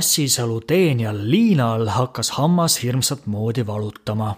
Kassisalu teenijal Liinal hakkas hammas hirmsat moodi valutama.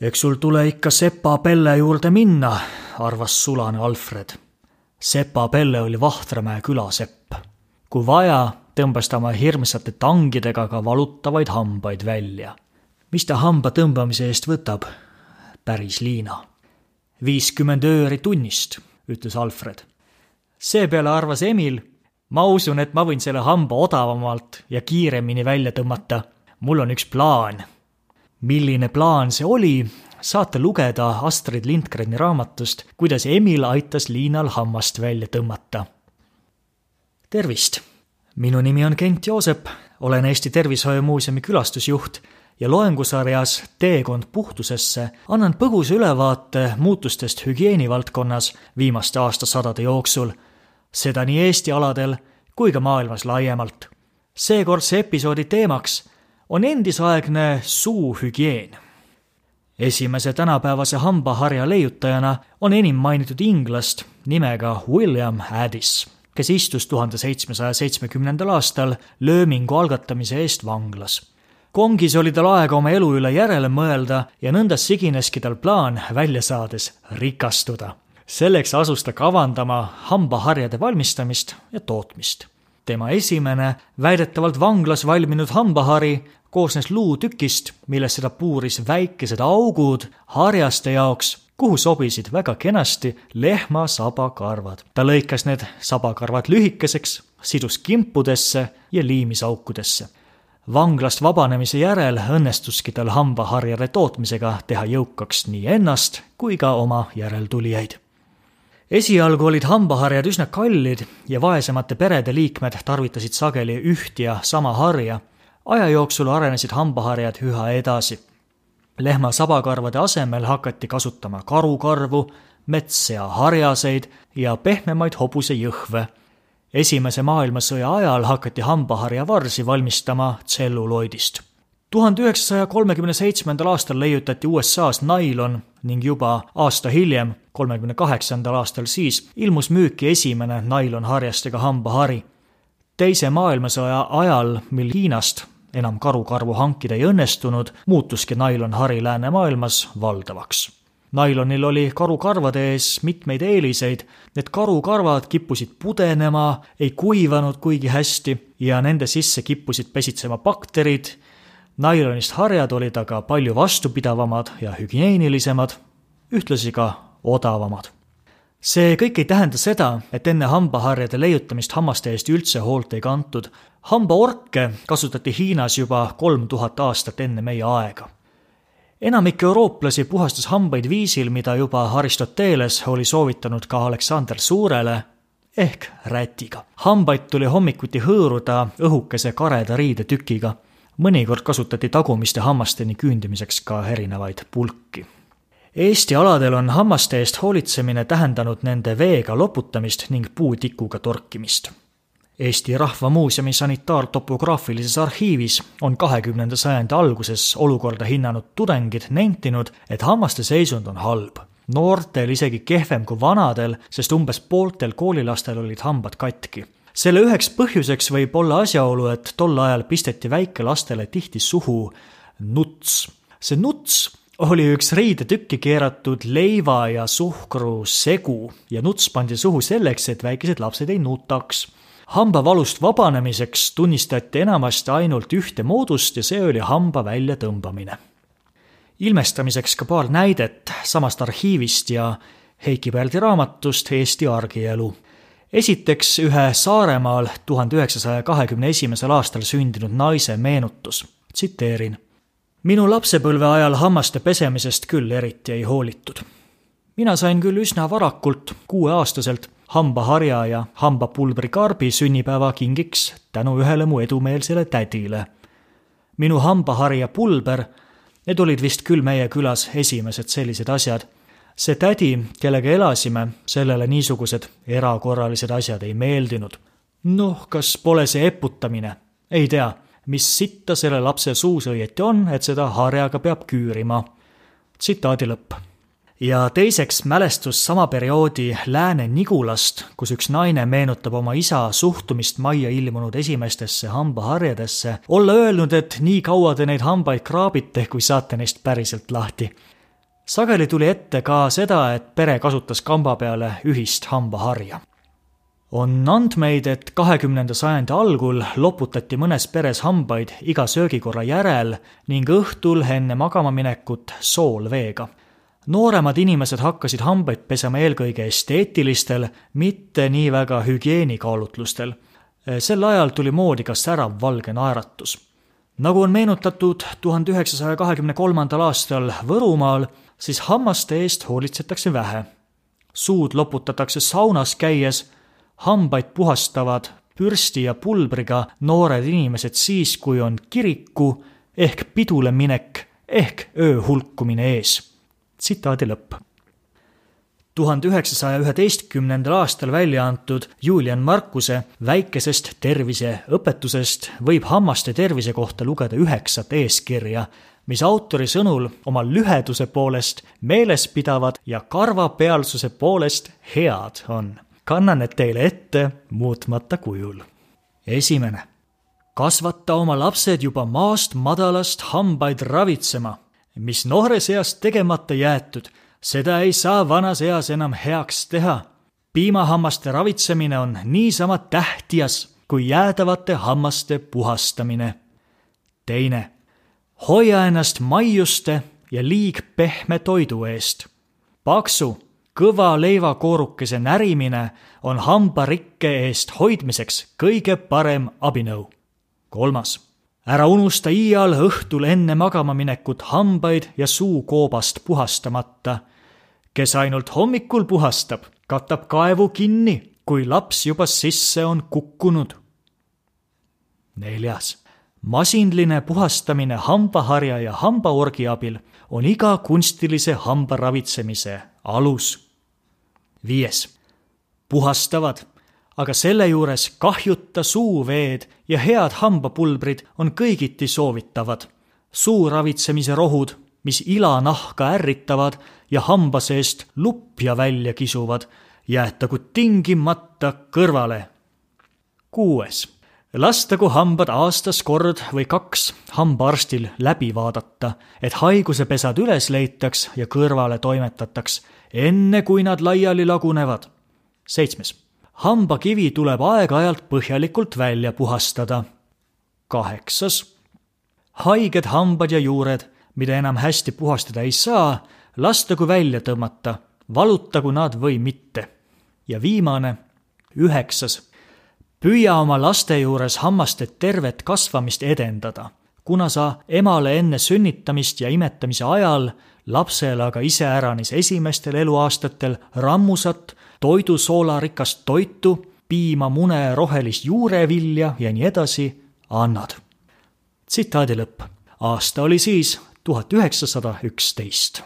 eks sul tule ikka sepa Pelle juurde minna, arvas sulane Alfred. sepa Pelle oli Vahtramäe külasepp. kui vaja, tõmbas ta oma hirmsate tangidega ka valutavaid hambaid välja. mis ta hamba tõmbamise eest võtab? päris Liina. viiskümmend ööri tunnist, ütles Alfred. seepeale arvas Emil ma usun, et ma võin selle hamba odavamalt ja kiiremini välja tõmmata. mul on üks plaan. milline plaan see oli, saate lugeda Astrid Lindgreni raamatust, kuidas Emil aitas Liinal hammast välja tõmmata. tervist, minu nimi on Kent Joosep, olen Eesti Tervishoiumuuseumi külastusjuht ja loengusarjas Teekond puhtusesse annan põgusa ülevaate muutustest hügieenivaldkonnas viimaste aastasadade jooksul seda nii Eesti aladel kui ka maailmas laiemalt. seekordse episoodi teemaks on endisaegne suuhügieen. esimese tänapäevase hambaharja leiutajana on enim mainitud inglast nimega William Addis, kes istus tuhande seitsmesaja seitsmekümnendal aastal löömingu algatamise eest vanglas kongis oli tal aega oma elu üle järele mõelda ja nõnda sigineski tal plaan välja saades rikastuda selleks asus ta kavandama hambaharjade valmistamist ja tootmist. Tema esimene väidetavalt vanglas valminud hambahari koosnes luutükist, millesse ta puuris väikesed augud harjaste jaoks, kuhu sobisid väga kenasti lehma sabakarvad. ta lõikas need sabakarvad lühikeseks, sidus kimpudesse ja liimis aukudesse vanglast vabanemise järel õnnestuski tal hambaharjade tootmisega teha jõukaks nii ennast kui ka oma järeltulijaid esialgu olid hambaharjad üsna kallid ja vaesemate perede liikmed tarvitasid sageli üht ja sama harja. aja jooksul arenesid hambaharjad üha edasi. lehma sabakarvade asemel hakati kasutama karukarvu, metssea harjaseid ja pehmemaid hobusejõhve. esimese maailmasõja ajal hakati hambaharjavarsi valmistama tselluloidist tuhande üheksasaja kolmekümne seitsmendal aastal leiutati USA-s nailon ning juba aasta hiljem, kolmekümne kaheksandal aastal siis, ilmus müüki esimene nailonharjastega hambahari. teise maailmasõja ajal, mil Hiinast enam karukarvu hankida ei õnnestunud, muutuski nailonhari läänemaailmas valdavaks nailonil oli karukarvade ees mitmeid eeliseid, need karukarvad kippusid pudenema, ei kuivanud kuigi hästi ja nende sisse kippusid pesitsema bakterid nailonist harjad olid aga palju vastupidavamad ja hügieenilisemad, ühtlasi ka odavamad. see kõik ei tähenda seda, et enne hambaharjade leiutamist hammaste eest üldse hoolt ei kantud. hambaorke kasutati Hiinas juba kolm tuhat aastat enne meie aega. enamik eurooplasi puhastas hambaid viisil, mida juba Aristoteles oli soovitanud ka Aleksander Suurele, ehk rätiga. hambaid tuli hommikuti hõõruda õhukese kareda riidetükiga mõnikord kasutati tagumiste hammasteni küündimiseks ka erinevaid pulki. Eesti aladel on hammaste eest hoolitsemine tähendanud nende veega loputamist ning puutikuga torkimist. Eesti Rahva Muuseumi sanitaartopograafilises arhiivis on kahekümnenda sajandi alguses olukorda hinnanud tudengid nentinud, et hammaste seisund on halb noortel isegi kehvem kui vanadel, sest umbes pooltel koolilastel olid hambad katki selle üheks põhjuseks võib olla asjaolu, et tol ajal pisteti väikelastele tihti suhu nuts. see nuts oli üks riidetükki keeratud leiva ja suhkru segu ja nuts pandi suhu selleks, et väikesed lapsed ei nutaks. hambavalust vabanemiseks tunnistati enamasti ainult ühte moodust ja see oli hamba väljatõmbamine. ilmestamiseks ka paar näidet samast arhiivist ja Heiki Pärdi raamatust Eesti argielu esiteks ühe Saaremaal tuhande üheksasaja kahekümne esimesel aastal sündinud naise meenutus, tsiteerin. minu lapsepõlve ajal hammaste pesemisest küll eriti ei hoolitud. mina sain küll üsna varakult, kuueaastaselt, hambaharja ja hambapulbrikarbi sünnipäeva kingiks tänu ühele mu edumeelsele tädile. minu hambaharja pulber, need olid vist küll meie külas esimesed sellised asjad see tädi, kellega elasime, sellele niisugused erakorralised asjad ei meeldinud. noh, kas pole see eputamine? ei tea, mis sitta selle lapse suus õieti on, et seda harjaga peab küürima. tsitaadi lõpp. ja teiseks mälestus sama perioodi Lääne-Nigulast, kus üks naine meenutab oma isa suhtumist majja ilmunud esimestesse hambaharjadesse, olla öelnud, et nii kaua te neid hambaid kraabite, kui saate neist päriselt lahti. Sageli tuli ette ka seda, et pere kasutas kamba peale ühist hambaharja on andmeid, et kahekümnenda sajandi algul loputati mõnes peres hambaid iga söögikorra järel ning õhtul enne magama minekut soolveega nooremad inimesed hakkasid hambaid pesema eelkõige esteetilistel, mitte nii väga hügieenikaalutlustel. sel ajal tuli moodi ka särav valge naeratus. Nagu on meenutatud tuhande üheksasaja kahekümne kolmandal aastal Võrumaal, siis hammaste eest hoolitsetakse vähe. suud loputatakse saunas käies, hambaid puhastavad pürsti ja pulbriga noored inimesed siis, kui on kiriku ehk pidule minek ehk öö hulkumine ees tsitaadi lõpp. Tuhande üheksasaja üheteistkümnendal aastal välja antud Julian Markuse väikesest terviseõpetusest võib hammaste tervise kohta lugeda üheksat eeskirja, mis autori sõnul oma lüheduse poolest meelespidavad ja karvapealsuse poolest head on. kannan need teile ette muutmata kujul. esimene kasvata oma lapsed juba maast madalast hambaid ravitsema mis noores eas tegemata jäetud, seda ei saa vanas eas enam heaks teha. piimahammaste ravitsemine on niisama tähtias kui jäädavate hammaste puhastamine. teine, hoia ennast maiuste ja liigpehme toidu eest. paksu, kõva leivakoorukese närimine on hambarikke eest hoidmiseks kõige parem abinõu. kolmas ära unusta iial õhtul enne magama minekut hambaid ja suukoobast puhastamata. Kes ainult hommikul puhastab, katab kaevu kinni, kui laps juba sisse on kukkunud. neljas, masinline puhastamine hambaharja ja hambaorgi abil on iga kunstilise hambaravitsemise alus. viies, puhastavad aga selle juures kahjuta suuveed ja head hambapulbrid on kõigiti soovitavad. suu ravitsemise rohud, mis ilanahka ärritavad ja hamba seest lupja välja kisuvad, jäetagu tingimata kõrvale. kuues, lastagu hambad aastas kord või kaks hambaarstil läbi vaadata, et haigusepesad üles leitaks ja kõrvale toimetataks, enne kui nad laiali lagunevad. seitsmes hambakivi tuleb aeg-ajalt põhjalikult välja puhastada. kaheksas, haiged hambad ja juured, mida enam hästi puhastada ei saa, lastagu välja tõmmata, valutagu nad või mitte. ja viimane, üheksas, püüa oma laste juures hammaste tervet kasvamist edendada, kuna sa emale enne sünnitamist ja imetamise ajal lapsele aga iseäranis esimestel eluaastatel rammusat toidusoolarikast toitu, piima, mune, rohelist juurevilja ja nii edasi annad. tsitaadi lõpp. aasta oli siis tuhat üheksasada üksteist.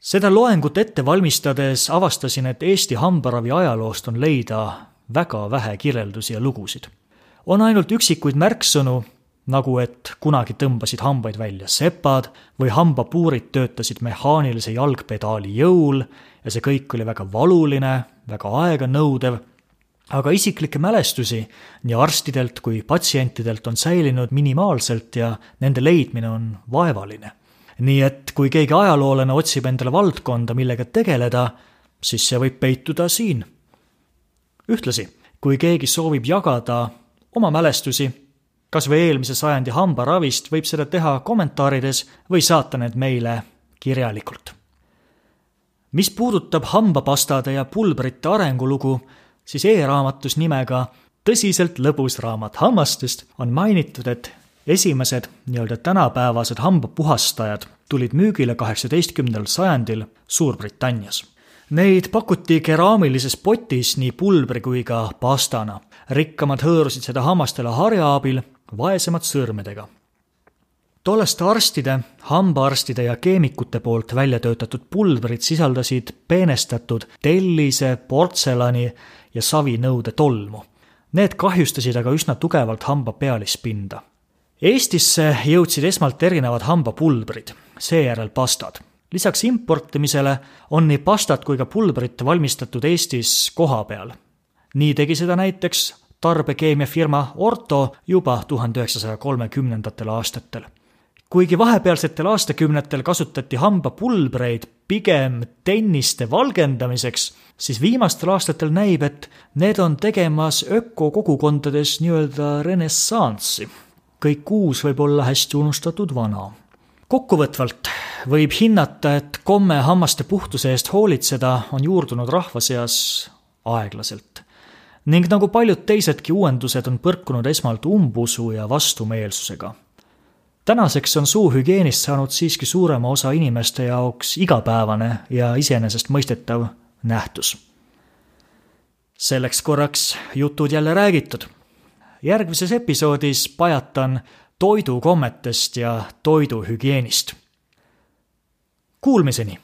seda loengut ette valmistades avastasin, et Eesti hambaravi ajaloost on leida väga vähe kirjeldusi ja lugusid. on ainult üksikuid märksõnu, nagu et kunagi tõmbasid hambaid välja sepad või hambapuurid töötasid mehaanilise jalgpedaali jõul ja see kõik oli väga valuline, väga aeganõudev, aga isiklikke mälestusi nii arstidelt kui patsientidelt on säilinud minimaalselt ja nende leidmine on vaevaline. nii et kui keegi ajaloolane otsib endale valdkonda, millega tegeleda, siis see võib peituda siin. ühtlasi, kui keegi soovib jagada oma mälestusi, kas või eelmise sajandi hambaravist, võib seda teha kommentaarides või saata need meile kirjalikult mis puudutab hambapastade ja pulbrite arengulugu, siis e-raamatus nimega Tõsiselt lõbus raamat hammastest on mainitud, et esimesed nii-öelda tänapäevased hambapuhastajad tulid müügile kaheksateistkümnendal sajandil Suurbritannias. Neid pakuti keraamilises potis nii pulbri kui ka pastana. rikkamad hõõrusid seda hammastele harja abil, vaesemad sõrmedega tolleste arstide, hambaarstide ja keemikute poolt välja töötatud pulbrid sisaldasid peenestatud tellise, portselani ja savinõude tolmu. Need kahjustasid aga üsna tugevalt hamba pealispinda. Eestisse jõudsid esmalt erinevad hambapulbrid, seejärel pastad. lisaks importimisele on nii pastat kui ka pulbrit valmistatud Eestis kohapeal. nii tegi seda näiteks tarbekeemiafirma Orto juba tuhande üheksasaja kolmekümnendatel aastatel. Kuigi vahepealsetel aastakümnetel kasutati hambapulbreid pigem tenniste valgendamiseks, siis viimastel aastatel näib, et need on tegemas ökokogukondades nii-öelda renessanssi. kõik uus võib olla hästi unustatud vana kokkuvõtvalt võib hinnata, et komme hammaste puhtuse eest hoolitseda on juurdunud rahva seas aeglaselt. ning nagu paljud teisedki uuendused, on põrkunud esmalt umbusu ja vastumeelsusega. Tänaseks on suuhügieenist saanud siiski suurema osa inimeste jaoks igapäevane ja iseenesestmõistetav nähtus. selleks korraks jutud jälle räägitud. järgmises episoodis pajatan toidukommetest ja toiduhügieenist. Kuulmiseni